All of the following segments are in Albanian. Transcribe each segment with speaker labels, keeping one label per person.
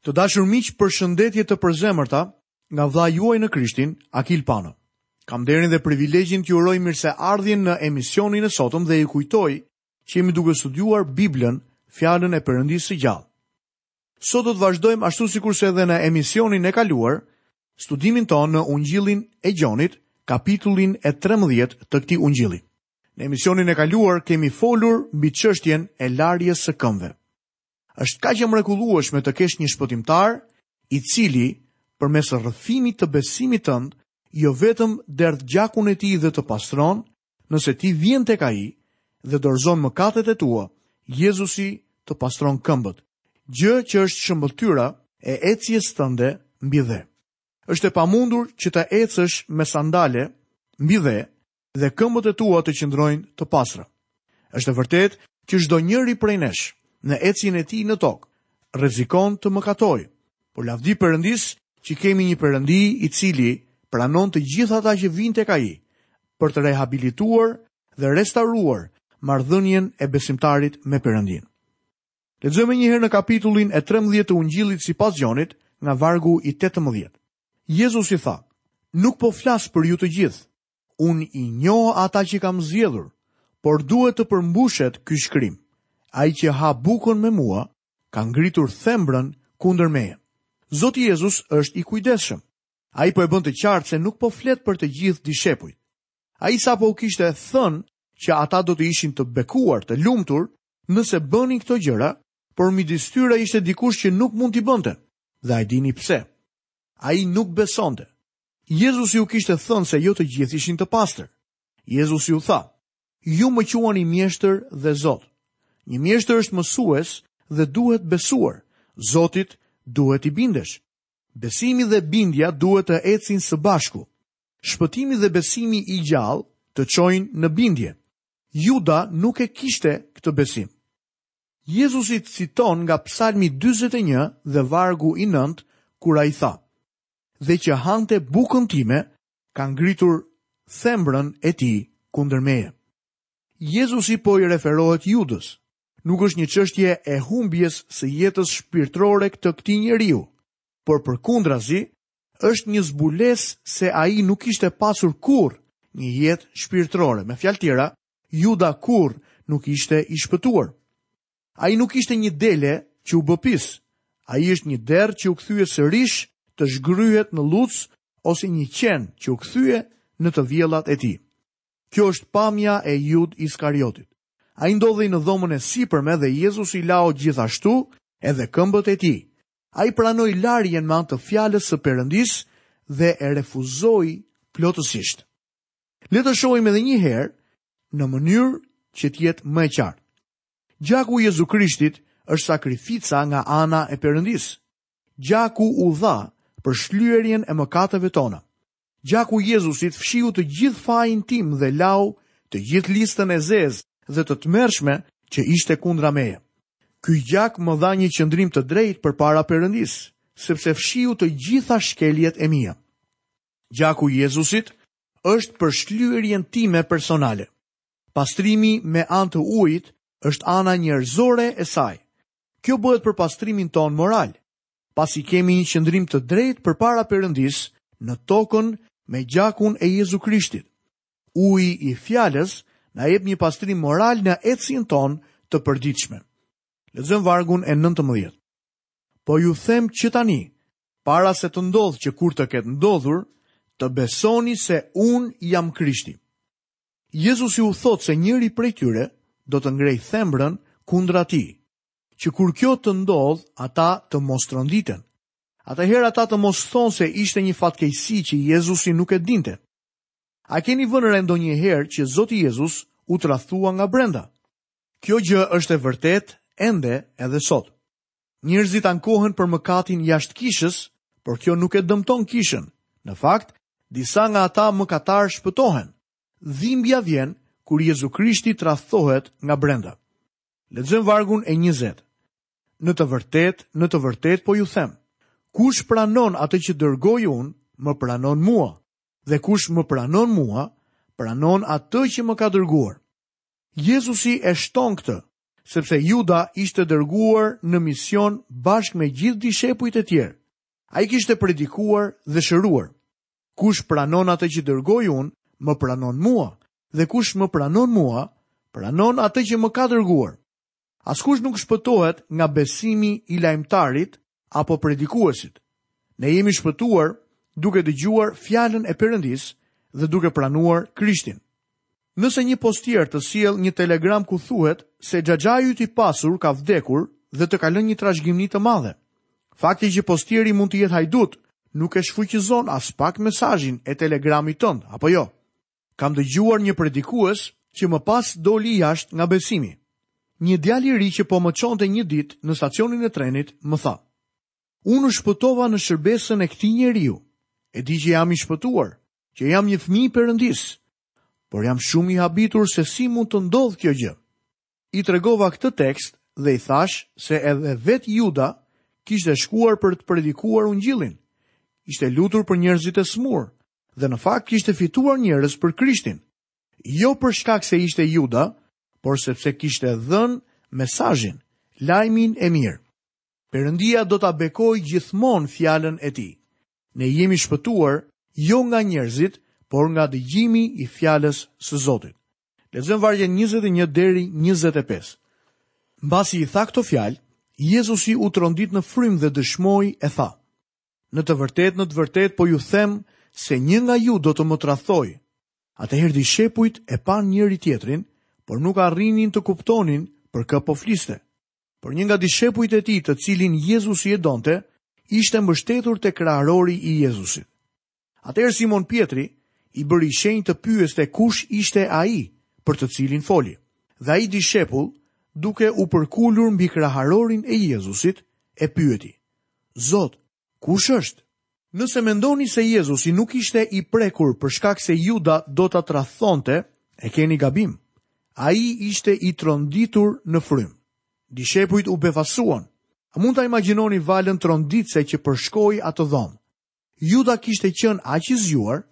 Speaker 1: Të dashur miq përshëndetje të përzemërta nga vëllai juaj në Krishtin, Akil Pano. Kam nderin dhe privilegjin t'ju uroj mirëseardhjen në emisionin e sotëm dhe ju kujtoj që jemi duke studiuar Biblën, Fjalën e Perëndisë së gjallë. Sot do të vazhdojmë ashtu sikurse edhe në emisionin e kaluar, studimin tonë në Ungjillin e Gjonit, kapitullin e 13 të këtij Ungjilli. Në emisionin e kaluar kemi folur mbi çështjen e larjes së këmbëve. Është kaq e mrekullueshme të kesh një shpëtimtar, i cili, përmes rrëfimit të besimit tënd, jo vetëm derdh gjakun e tij dhe të pastron, nëse ti vjen tek ai dhe dorëzon mëkatet e tua, Jezusi të pastron këmbët, gjë që është shëmbëlltyra e ecjes tënde mbi dhe. është e pamundur që të ecësh me sandale mbi dhe, dhe këmbët e tua të qëndrojnë të pastra. Është e vërtetë që çdo njëri prej nesh në ecjen e tij në tokë rrezikon të mëkatojë. Por lavdi Perëndisë që kemi një Perëndi i cili pranon të gjithë ata që vijnë tek ai për të rehabilituar dhe restauruar marrëdhënien e besimtarit me Perëndinë. Lexojmë menjëherë në kapitullin e 13 të Ungjillit sipas Gjonit, nga vargu i 18. Jezusi tha: Nuk po flas për ju të gjithë, Unë i njoh ata që kam zgjedhur, por duhet të përmbushet ky shkrim. Ai që ha bukën me mua, ka ngritur thembrën kundër meje. Zoti Jezus është i kujdesshëm. Ai po e bën të qartë se nuk po flet për të gjithë dishepujt. Ai sapo u kishte thënë që ata do të ishin të bekuar, të lumtur, nëse bënin këto gjëra, por midis tyre ishte dikush që nuk mund t'i bënte. Dhe a e dini pse? Ai nuk besonte. Jezusi u kishte thënë se jo të gjithë ishin të pastër. Jezusi u tha, Ju më quani mjeshtër dhe Zot. Një mjeshtër është mësues dhe duhet besuar. Zotit duhet t'i bindesh. Besimi dhe bindja duhet të ecin së bashku. Shpëtimi dhe besimi i gjallë të çojnë në bindje. Juda nuk e kishte këtë besim. Jezusi citon nga Psalmi 41 dhe vargu i 9, kur ai tha: dhe që hante bukën time, ka ngritur thembrën e tij kundër meje. Jezusi po i referohet Judës. Nuk është një çështje e humbjes së jetës shpirtërore të këtij njeriu, por përkundrazi është një zbulesë se ai nuk kishte pasur kurrë një jetë shpirtërore. Me fjalë të tjera, Juda kurrë nuk ishte i shpëtuar. Ai nuk ishte një dele që u bë pis. Ai është një derr që u kthye sërish të zhgryhet në lluc ose një qen që u kthye në të vjellat e tij. Kjo është pamja e Jud Iskariotit. Ai ndodhej në dhomën e sipërme dhe Jezusi lau gjithashtu edhe këmbët e tij. Ai pranoi larjen me anë të fjalës së Perëndisë dhe e refuzoi plotësisht. Le të shohim edhe një herë në mënyrë që të jetë më e qartë. Gjaku i Jezu Krishtit është sakrifica nga ana e Perëndisë. Gjaku u dha për shlyerjen e mëkateve tona. Gjaku i Jezusit fshiu të gjithë fajin tim dhe lau të gjithë listën e zezë dhe të tmerrshme që ishte kundra meje. Ky gjak më dha një qëndrim të drejtë përpara Perëndisë, sepse fshiu të gjitha shkeljet e mia. Gjaku i Jezusit është për shlyerjen time personale. Pastrimi me anë të ujit është ana njerëzore e saj. Kjo bëhet për pastrimin tonë moral, pasi kemi një qëndrim të drejtë përpara Perëndisë në tokën me gjakun e Jezu Krishtit. Uji i fjalës na jep një pastrim moral në ecjen tonë të përditshme. Lexojmë vargun e 19. Po ju them që tani, para se të ndodhë që kur të ketë ndodhur, të besoni se unë jam Krishti. Jezusi u thotë se njëri prej tyre do të ngrejë thembrën kundra tij, që kur kjo të ndodhë, ata të mos tronditen. Atëherë ata të mos thonë se ishte një fatkeqësi që Jezusi nuk e dinte. A keni vënë re ndonjëherë që Zoti Jezus u tradhtua nga brenda? Kjo gjë është e vërtetë ende edhe sot. Njerëzit ankohen për mëkatin jashtë kishës, por kjo nuk e dëmton kishën. Në fakt, disa nga ata mëkatarë shpëtohen. Dhimbja vjen kur Jezu Krishti tradhtohet nga brenda. Lexojmë vargun e 20. Në të vërtetë, në të vërtetë po ju them, kush pranon atë që dërgoj unë, më pranon mua, dhe kush më pranon mua, pranon atë që më ka dërguar. Jezusi e shton këtë, sepse Juda ishte dërguar në mision bashkë me gjithë dishepujt e tjerë. Ai kishte predikuar dhe shëruar. Kush pranon atë që dërgoj unë, më pranon mua, dhe kush më pranon mua, pranon atë që më ka dërguar. Askush nuk shpëtohet nga besimi i lajmëtarit apo predikuesit. Ne jemi shpëtuar duke dëgjuar fjalën e Perëndisë dhe duke pranuar Krishtin. Nëse një postier të sjell një telegram ku thuhet se xhaxhai yt i pasur ka vdekur dhe të ka lënë një trashëgimni të madhe, fakti që postieri mund të jetë hajdut nuk e shfuqizon aspak mesazhin e telegramit tënd, apo jo? Kam dëgjuar një predikues që më pas doli jashtë nga besimi. Një djalë i ri që po më çonte një ditë në stacionin e trenit, më tha: Unë u shpëtova në shërbesën e këtij njeriu. E di që jam i shpëtuar, që jam një fëmijë i Perëndisë, por jam shumë i habitur se si mund të ndodhë kjo gjë. I tregova këtë tekst dhe i thashë se edhe vetë Juda kishte shkuar për të predikuar ungjillin. Ishte lutur për njerëzit e smurë dhe në fakt kishte fituar njerëz për Krishtin. Jo për shkak se ishte Juda, por sepse kishte dhënë mesazhin, lajmin e mirë. Perëndia do ta bekojë gjithmonë fjalën e tij. Ne jemi shpëtuar jo nga njerëzit, por nga dëgjimi i fjalës së Zotit. Lexojmë vargjet 21 deri 25. Mbasi i tha këto fjalë, Jezusi u trondit në frymë dhe dëshmoi e tha: Në të vërtetë, në të vërtetë po ju them se një nga ju do të më tradhtojë. Atëherë dishepujt e panë njëri-tjetrin, por nuk arrinin të kuptonin për kë po fliste. Por një nga dishepujt e tij, të cilin Jezusi e donte, ishte mbështetur te kraharori i Jezusit. Atëherë Simon Pjetri i bëri shenjë të pyeste kush ishte ai për të cilin foli. Dhe ai dishepull, duke u përkulur mbi kraharorin e Jezusit, e pyeti, Zot, kush është? Nëse mendoni se Jezusi nuk ishte i prekur për shkak se Juda do ta tradhtonte, e keni gabim. Ai ishte i tronditur në frymë. Dishepujt u befasuan. A mund ta imagjinoni valën tronditëse që përshkoi atë dhomë? Juda kishte qenë aq i zgjuar,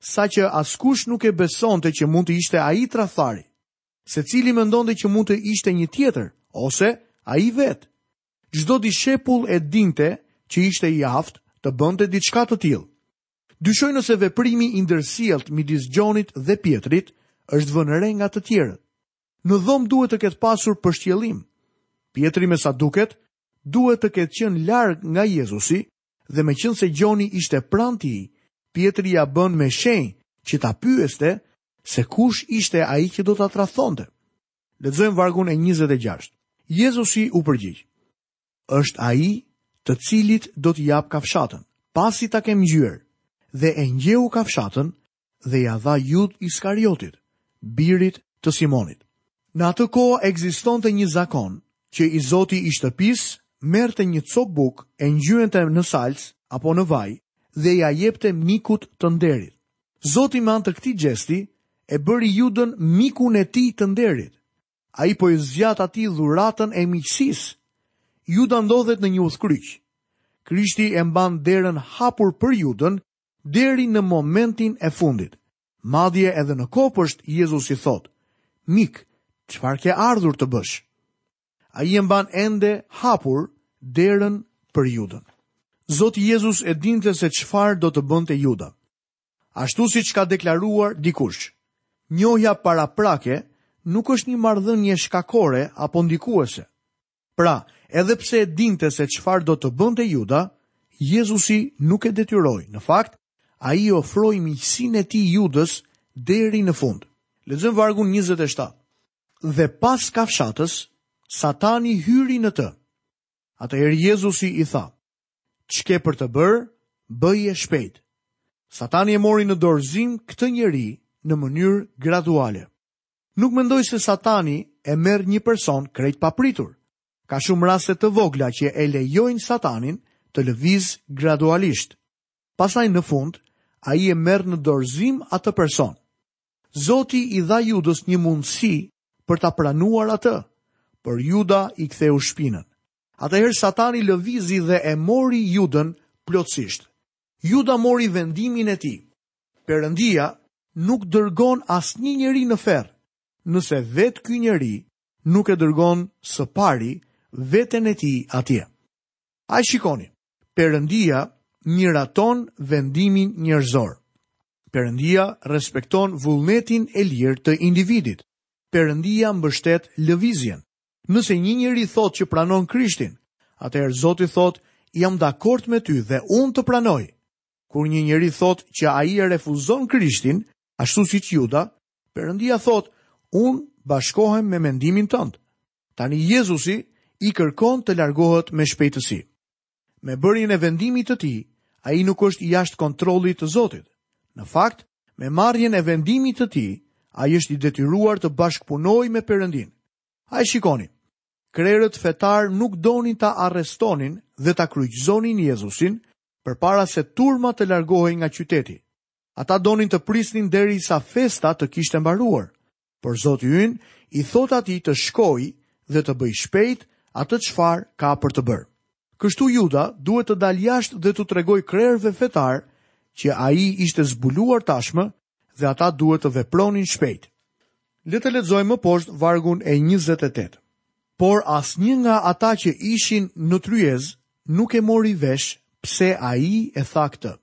Speaker 1: saqë askush nuk e besonte që mund të ishte ai tradhtari. Secili mendonte që mund të ishte një tjetër, ose ai vetë. Çdo dishepull e dinte që ishte i aftë të bënte diçka të tillë. Dyshoj nëse veprimi i ndërsjelltë midis Gjonit dhe Pjetrit është vënë re nga të tjerët. Në dhomë duhet të ketë pasur pështjellim. Pjetri me sa duket, duhet të ketë qenë larg nga Jezusi dhe meqenëse Gjoni ishte pranë tij, Pjetri ia bën me shenjë që ta pyeste se kush ishte ai që do ta tradhtonte. Lexojmë vargun e 26. Jezusi u përgjigj: Është ai të cilit do t'i jap kafshatën, pasi ta kem ngjyer, dhe e ngjeu kafshatën dhe ia dha Jud Iskariotit, birit të Simonit. Në atë kohë ekzistonte një zakon që i zoti i shtëpisë merrte një copë bukë e ngjyente në salcë apo në vaj dhe ia jepte mikut të nderit. Zoti me anë të këtij gjesti e bëri Judën mikun e tij të nderit. Ai po i zgjat atij dhuratën e miqësisë. Juda ndodhet në një udhëkryq. Krishti e mban derën hapur për Judën deri në momentin e fundit. Madje edhe në kopsht Jezusi i thotë: "Mik, çfarë ke ardhur të bësh?" Ai e mban ende hapur derën për Judën. Zoti Jezus e dinte se çfarë do të bënte Juda. Ashtu siç ka deklaruar dikush, njohja paraprake nuk është një marrëdhënie shkakore apo ndikuese. Pra, edhe pse e dinte se çfarë do të bënte Juda, Jezusi nuk e detyroi. Në fakt, ai i ofroi miqësinë e tij Judës deri në fund. Lexojmë vargun 27. Dhe pas kafshatës, Satani hyri në të. Atëherë Jezusi i tha, ç'ke për të bërë, bëje shpejt. Satani e mori në dorëzim këtë njeri në mënyrë graduale. Nuk mendoj se Satani e merr një person krejt papritur. Ka shumë raste të vogla që e lejojnë Satanin të lëvizë gradualisht. Pastaj në fund, ai e merr në dorëzim atë person. Zoti i dha Judës një mundësi për ta pranuar atë, por Juda i ktheu shpinën. Atëherë Satani lëvizi dhe e mori Judën plotësisht. Juda mori vendimin e tij. Perëndia nuk dërgon asnjë njeri në ferr, nëse vetë ky njeri nuk e dërgon së pari veten e tij atje. E shikoni, Perëndia miraton vendimin njerëzor. Perëndia respekton vullnetin e lirë të individit. Perëndia mbështet lëvizjen. Nëse një njeri thotë që pranon Krishtin, atëherë Zoti thotë, jam dakord me ty dhe unë të pranoj. Kur një njeri thotë që ai e refuzon Krishtin, ashtu siç Juda, Perëndia thotë, unë bashkohem me mendimin tënd. Tani Jezusi i kërkon të largohet me shpejtësi. Me bërjen e vendimit të tij, ai nuk është jashtë kontrollit të Zotit. Në fakt, me marrjen e vendimit të tij, ai është i detyruar të bashkëpunojë me Perëndinë. E shikoni, krerët fetarë nuk donin ta arrestonin dhe ta kryqëzonin Jezusin përpara se turma të largohej nga qyteti. Ata donin të prisnin derisa festa të kishte mbaruar. Por Zoti ynë i thotë atij të shkojë dhe të bëjë shpejt atë çfarë ka për të bërë. Kështu Juda duhet të dalë jashtë dhe t'u tregojë krerëve fetarë që ai ishte zbuluar tashmë dhe ata duhet të vepronin shpejt. Le të lexojmë më poshtë vargun e 28. Por asnjë nga ata që ishin në tryezë nuk e mori vesh pse ai e tha këtë.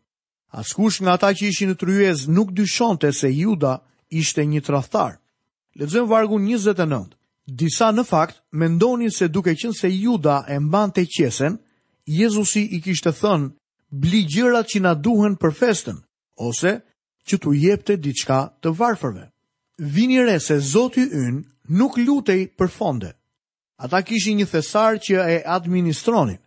Speaker 1: Askush nga ata që ishin në tryezë nuk dyshonte se Juda ishte një tradhtar. Lexojmë vargun 29. Disa në fakt mendonin se duke qenë se Juda e mbante qesen, Jezusi i kishte thënë, "Bli gjërat që na duhen për festën, ose që t'u jepte diçka të varfërve. Vini re se Zoti ynë nuk lutej për fonde. Ata kishin një thesar që e administronin.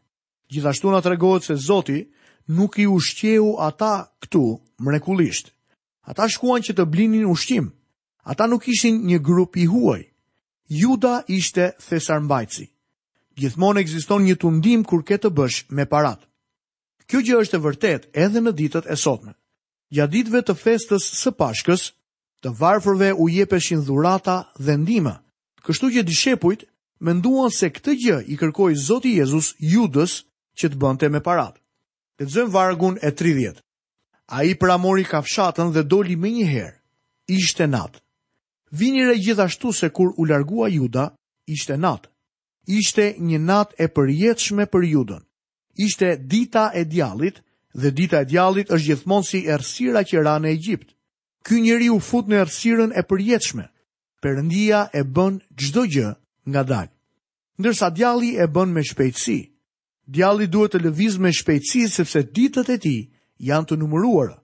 Speaker 1: Gjithashtu na tregohet se Zoti nuk i ushqeu ata këtu mrekullisht. Ata shkuan që të blinin ushqim. Ata nuk ishin një grup i huaj. Juda ishte thesarmbajtësi. Gjithmonë ekziston një tundim kur ke të bësh me paratë. Kjo gjë është e vërtetë edhe në ditët e sotme. Gjatë ditëve të festës së Pashkës, të varfërve u jepeshin dhurata dhe ndihma. Kështu që dishepujt menduan se këtë gjë i kërkoi Zoti Jezus Judës që të bënte me paratë. Lexojmë vargun e 30. Ai pra mori kafshatën dhe doli menjëherë. Ishte natë. Vini re gjithashtu se kur u largua Juda, ishte natë. Ishte një natë e përjetshme për Judën. Ishte dita e djallit dhe dita e djallit është gjithmonë si errësira që ra në Egjipt. Ky njeri u fut në errësirën e përjetshme. Perëndia e bën çdo gjë ngadalë. Ndërsa djalli e bën me shpejtësi. Djalli duhet të lëvizë me shpejtësi sepse ditët e tij janë të numëruara.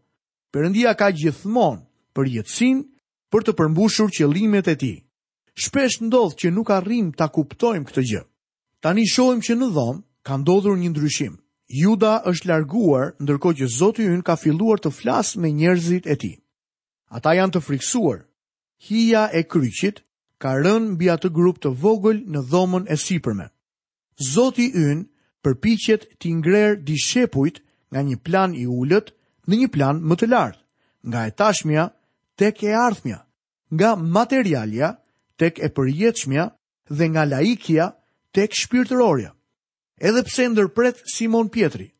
Speaker 1: Perëndia ka gjithmonë përjetësinë për të përmbushur qëllimet e tij. Shpesh ndodh që nuk arrijmë ta kuptojmë këtë gjë. Tani shohim që në dhomë ka ndodhur një ndryshim. Juda është larguar, ndërkohë që Zoti ynë ka filluar të flasë me njerëzit e tij. Ata janë të frikësuar. Hija e kryqit ka rënë mbi atë grup të vogël në dhomën e sipërme. Zoti ynë përpiqet t'i ngrerë dishepujt nga një plan i ulët në një plan më të lartë, nga e tashmja tek e ardhmja, nga materialja tek e përjetshmja dhe nga laikja tek shpirtërorja. Edhe pse ndërpret Simon Pjetri,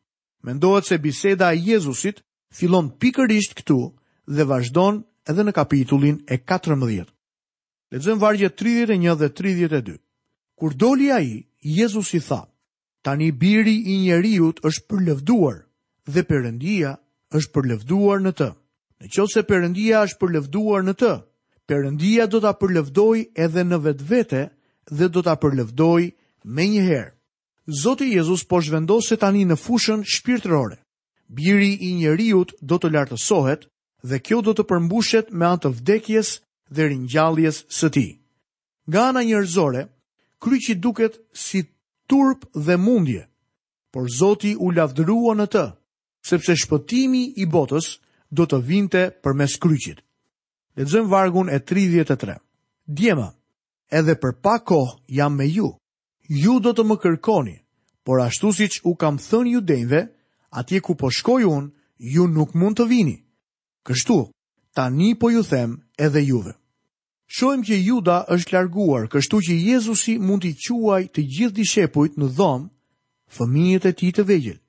Speaker 1: mendohet se biseda e Jezusit fillon pikërisht këtu dhe vazhdon edhe në kapitullin e 14. Lexojmë vargjet 31 dhe 32. Kur doli ai, Jezusi tha: Tani Biri i Njeriut është përlëvduar dhe Perëndia është përlëvduar në të. Në qoftë se Perëndia është përlëvduar në të, Perëndia do ta përlëvdojë edhe në vetvete dhe do ta përlëvdojë menjëherë. Zoti Jezus po zhvendoset tani në fushën shpirtërore. Biri i Njeriut do të lartësohet dhe kjo do të përmbushet me anë të vdekjes dhe ringjalljes së tij. Nga ana njerëzore, kryqi duket si turp dhe mundje, por Zoti u lavdërua në të, sepse shpëtimi i botës do të vinte përmes kryqit. Lexojmë vargun e tridhjetë e tre, Djema, edhe për pak kohë jam me ju. Ju do të më kërkoni, por ashtu siç u kam thënë judenjve, atje ku po shkoj unë, ju nuk mund të vini. Kështu, tani po ju them edhe juve. Shohim që Juda është larguar, kështu që Jezusi mund t'i quajë të gjithë dishepujt në dhomë fëmijët e tij të vegjël.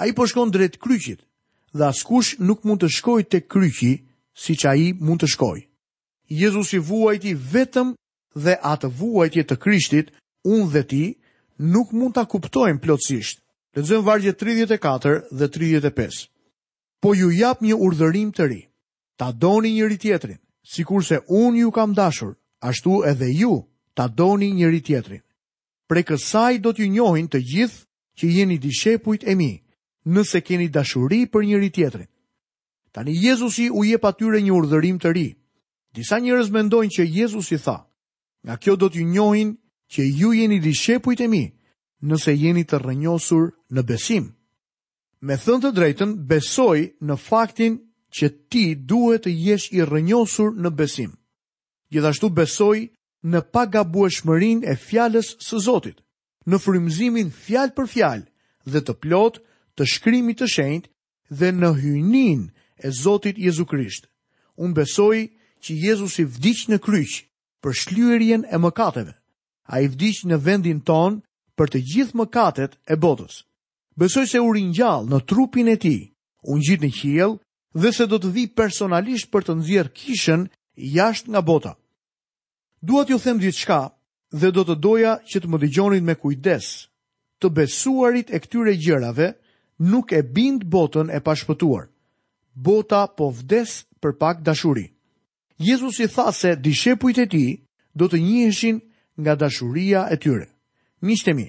Speaker 1: Ai po shkon drejt kryqit dhe askush nuk mund të shkojë tek kryqi siç ai mund të shkojë. Jezusi vuajti vetëm dhe atë vuajtje të Krishtit unë dhe ti nuk mund ta kuptojmë plotësisht. Lexojmë vargjet tridhjetë e katër dhe tridhjetë e pesë. Po ju jap një urdhërim të ri. Ta doni njëri-tjetrin, sikurse unë ju kam dashur, ashtu edhe ju ta doni njëri-tjetrin. Prej kësaj do t'ju njohin të gjithë që jeni dishepujt e mi, nëse keni dashuri për njëri-tjetrin. Tani Jezusi u jep atyre një urdhërim të ri. Disa njerëz mendojnë që Jezusi tha, Nga kjo do t'ju njohin që ju jeni dishepujt e mi, nëse jeni të rrënjosur në besim. Me thënë të drejtën, besoj në faktin që ti duhet të jesh i rrënjosur në besim. Gjithashtu besoj në pagabueshmërinë e Fjalës së Zotit, në frymëzimin fjalë për fjalë dhe të plotë të Shkrimit të Shenjtë dhe në hyjninë e Zotit Jezu Krisht. Unë besoj që Jezusi vdiq në kryq për shlyerjen e mëkateve. Ai vdiq në vendin tonë për të gjithë mëkatet e botës. Besoj se u ringjall në trupin e tij, u ngjit në qiell dhe se do të vijë personalisht për të nxjerrë kishën jashtë nga bota. Dua t'ju them diçka dhe do të doja që të më dëgjonit me kujdes. Të besuarit e këtyre gjërave nuk e bind botën e pashpëtuar. Bota po vdes për pak dashuri. Jezusi tha se dishepujt e tij do të njiheshin nga dashuria e tyre. Miqtë e mi,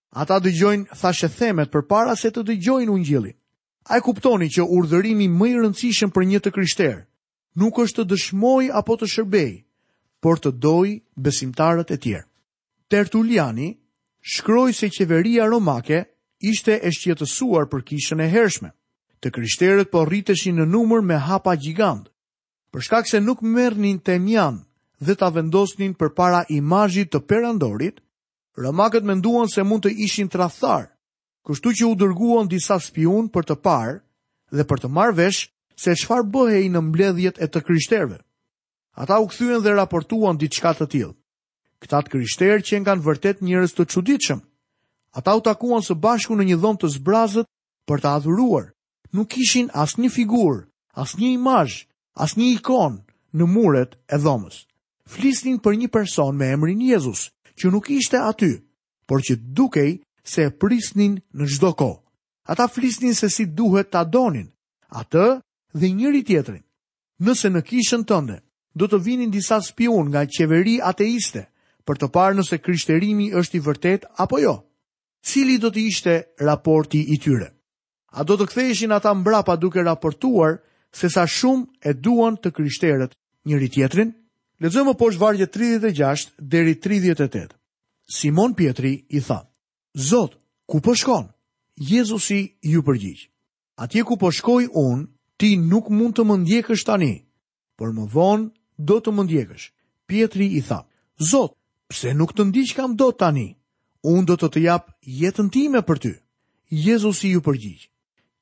Speaker 1: Ata dëgjojnë thashethemet përpara se të dëgjojnë Ungjillin. A e kuptoni që urdhërimi më i rëndësishëm për një të krishterë nuk është të dëshmojë apo të shërbejë, por të dojë besimtarët e tjerë? Tertuliani shkroi se qeveria romake ishte e shqetësuar për kishën e hershme. Të krishterët po rriteshin në numër me hapa gjigantë, për shkak se nuk merrnin temjan dhe ta vendosnin përpara imazhit të Perandorit, Romakët menduan se mund të ishin tradhtarë, kështu që u dërguan disa spiunë për të parë dhe për të marrë vesh se çfarë bëhej në mbledhjet e të krishterëve. Ata u kthyen dhe raportuan diçka të tillë. Këta të krishterë qenkan vërtet njerëz të çuditshëm. Ata u takuan së bashku në një dhomë të zbrazët për të adhuruar. Nuk kishin asnjë figurë, asnjë imazh, asnjë ikonë në muret e dhomës. Flisnin për një person me emrin Jezus, që nuk ishte aty, por që dukej se e prisnin në çdo kohë. Ata flisnin se si duhet ta donin, atë dhe njëri-tjetrin. Nëse në kishën tënde do të vinin disa spiunë nga qeveri ateiste për të parë nëse krishterimi është i vërtetë apo jo. cili do të ishte raporti i tyre? A do të ktheheshin ata mbrapa duke raportuar se sa shumë e duan të krishterët njëri-tjetrin? Lexojmë poshtë vargjet 36 deri 38. Simon Pjetri i tha, Zot, ku po shkon? Jezusi iu përgjigj, Atje ku po shkoj unë, ti nuk mund të më ndjekësh tani, Por më vonë do të më ndjekësh. Pjetri i tha, Zot, pse nuk të ndjekkam dot tani? Unë do të të jap jetën time për ty. Jezusi iu përgjigj,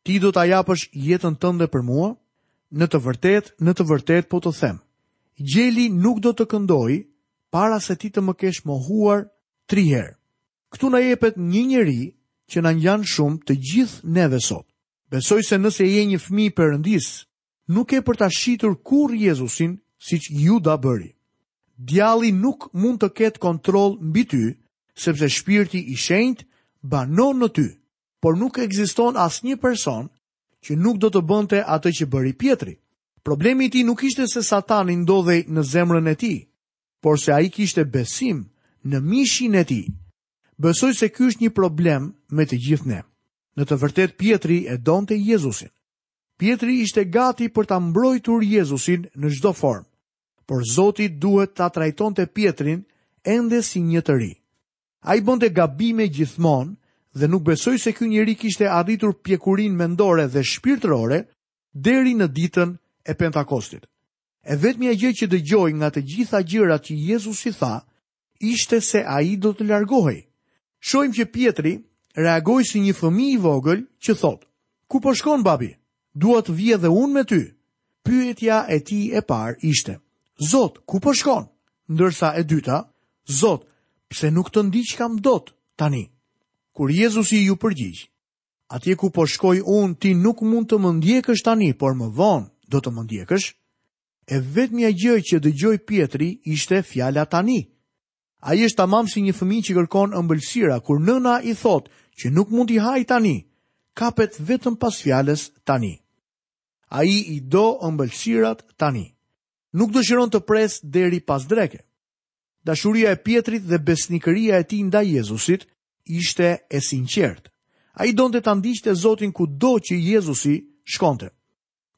Speaker 1: Ti do ta japësh jetën tënde për mua? Në të vërtetë, në të vërtetë po të them, gjeli nuk do të këndojë para se ti të më kesh mohuar tri herë. Këtu na jepet një njeri që na ngjan shumë të gjithë neve sot. Besoj se nëse je një fëmijë i Perëndisë, Nuk ke për ta shitur kurrë Jezusin siç Juda bëri. Djalli nuk mund të ketë kontroll mbi ty, sepse Shpirti i Shenjtë banon në ty, por nuk ekziston asnjë person që nuk do të bënte atë që bëri Pjetri. Problemi i tij nuk ishte se Satani ndodhej në zemrën e tij, por se ai kishte besim në mishin e tij. Besoj se ky është një problem me të gjithë ne. Në të vërtetë Pjetri e donte Jezusin. Pjetri ishte gati për ta mbrojtur Jezusin në çdo formë, por Zoti duhet ta trajtonte Pjetrin ende si një të ri. Ai bënte gabime gjithmonë dhe nuk besoj se ky njeri kishte arritur pjekurinë mendore dhe shpirtërore deri në ditën e Pentakostit. E vetmja gjë që dëgjoi nga të gjitha gjërat që Jezusi tha, ishte se ai do të largohej. Shohim që Pjetri reagoi si një fëmijë i vogël që thotë: "Ku po shkon babi? Dua të vij edhe unë me ty." Pyetja e tij e parë ishte: "Zot, ku po shkon?" Ndërsa e dyta: "Zot, pse nuk të ndjekkam dot tani?" Kur Jezusi iu përgjigj: "Atje ku po shkoj unë ti nuk mund të më ndjekësh tani, por më vonë do të më ndjekësh." E vetmja gjë që dëgjoi Pjetri ishte fjala tani. Ai është tamam si një fëmijë që kërkon ëmbëlsira kur nëna i thotë që nuk mund t'i hajë tani. Kapet vetëm pas fjalës tani. Ai i do ëmbëlsirat tani. Nuk dëshiron të presë deri pas dreke. Dashuria e Pjetrit dhe besnikëria e tij ndaj Jezusit ishte e sinqertë. Ai donte ta ndiqte Zotin kudo që Jezusi shkonte.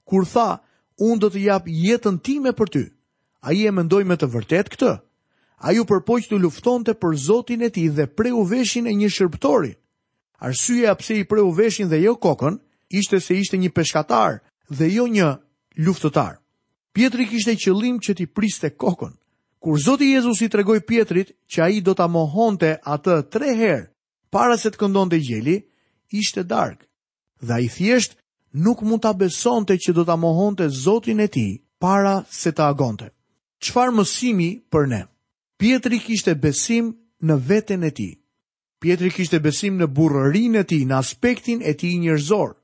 Speaker 1: Kur tha, unë do të jap jetën time për ty, ai e mendoi me të vërtetë këtë. Ai u përpoq të luftonte për Zotin e tij dhe preu veshin e një shërbëtori. Arsyeja pse i preu veshin dhe jo kokën, ishte se ishte një peshkatar dhe jo një luftëtar. Pjetri kishte qëllim që t'i priste kokën. Kur Zoti Jezus i tregoi Pjetrit që ai do ta mohonte atë tre herë para se të këndonte gjeli, ishte darkë. dhe ai thjesht nuk mund ta besonte që do ta mohonte Zotin e tij para se të agonte. Çfarë mësimi për ne? Pjetri kishte besim në veten e tij. Pjetri kishte besim në burrërinë e tij, në aspektin e tij njerëzor.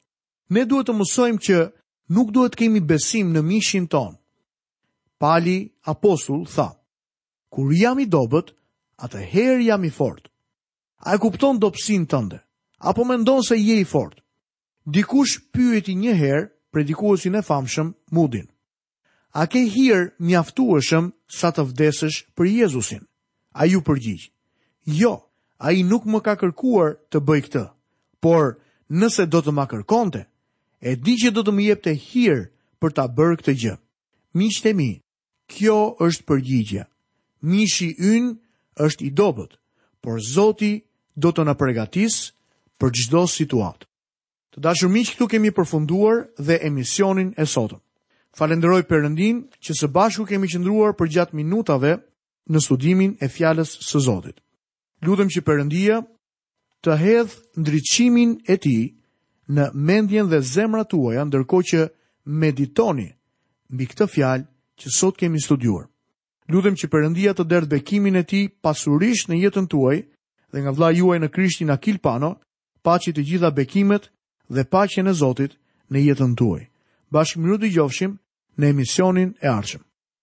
Speaker 1: Ne duhet të mësojmë që nuk duhet të kemi besim në mishin tonë. Pali apostull tha: Kur jam i dobët, atëherë jam i fortë. A e kupton dobësinë tënde? Apo mendon se je i fortë? Dikush pyeti një herë predikuesin e famshëm Mudin. A ke hir mjaftueshëm sa të vdesësh për Jezusin? Ai iu përgjigj. Jo, ai nuk më ka kërkuar të bëj këtë, por nëse do të ma kërkonte, e di që do të më jepte hir për ta bërë këtë gjë. Miqtë e mi, Kjo është përgjigja. Mishi ynë është i dobët, por Zoti do të na përgatisë për çdo situatë. Të dashur miq, këtu kemi përfunduar dhe emisionin e sotëm. Falenderoj Perëndinë që së bashku kemi qëndruar përgjatë minutave në studimin e fjalës së Zotit. Lutem që Perëndia të hedhë ndriçimin e tij në mendjen dhe zemrat tuaja ndërkohë që meditoni mbi këtë fjalë që sot kemi studiuar. Lutem që Perëndia të derdhë bekimin e tij pasurisht në jetën tuaj dhe nga vëllai juaj në Krishtin Akil Pano, paçi të gjitha bekimet dhe paqen e Zotit në jetën tuaj. Bashkë mirudëgjofshim në emisionin e ardhshëm.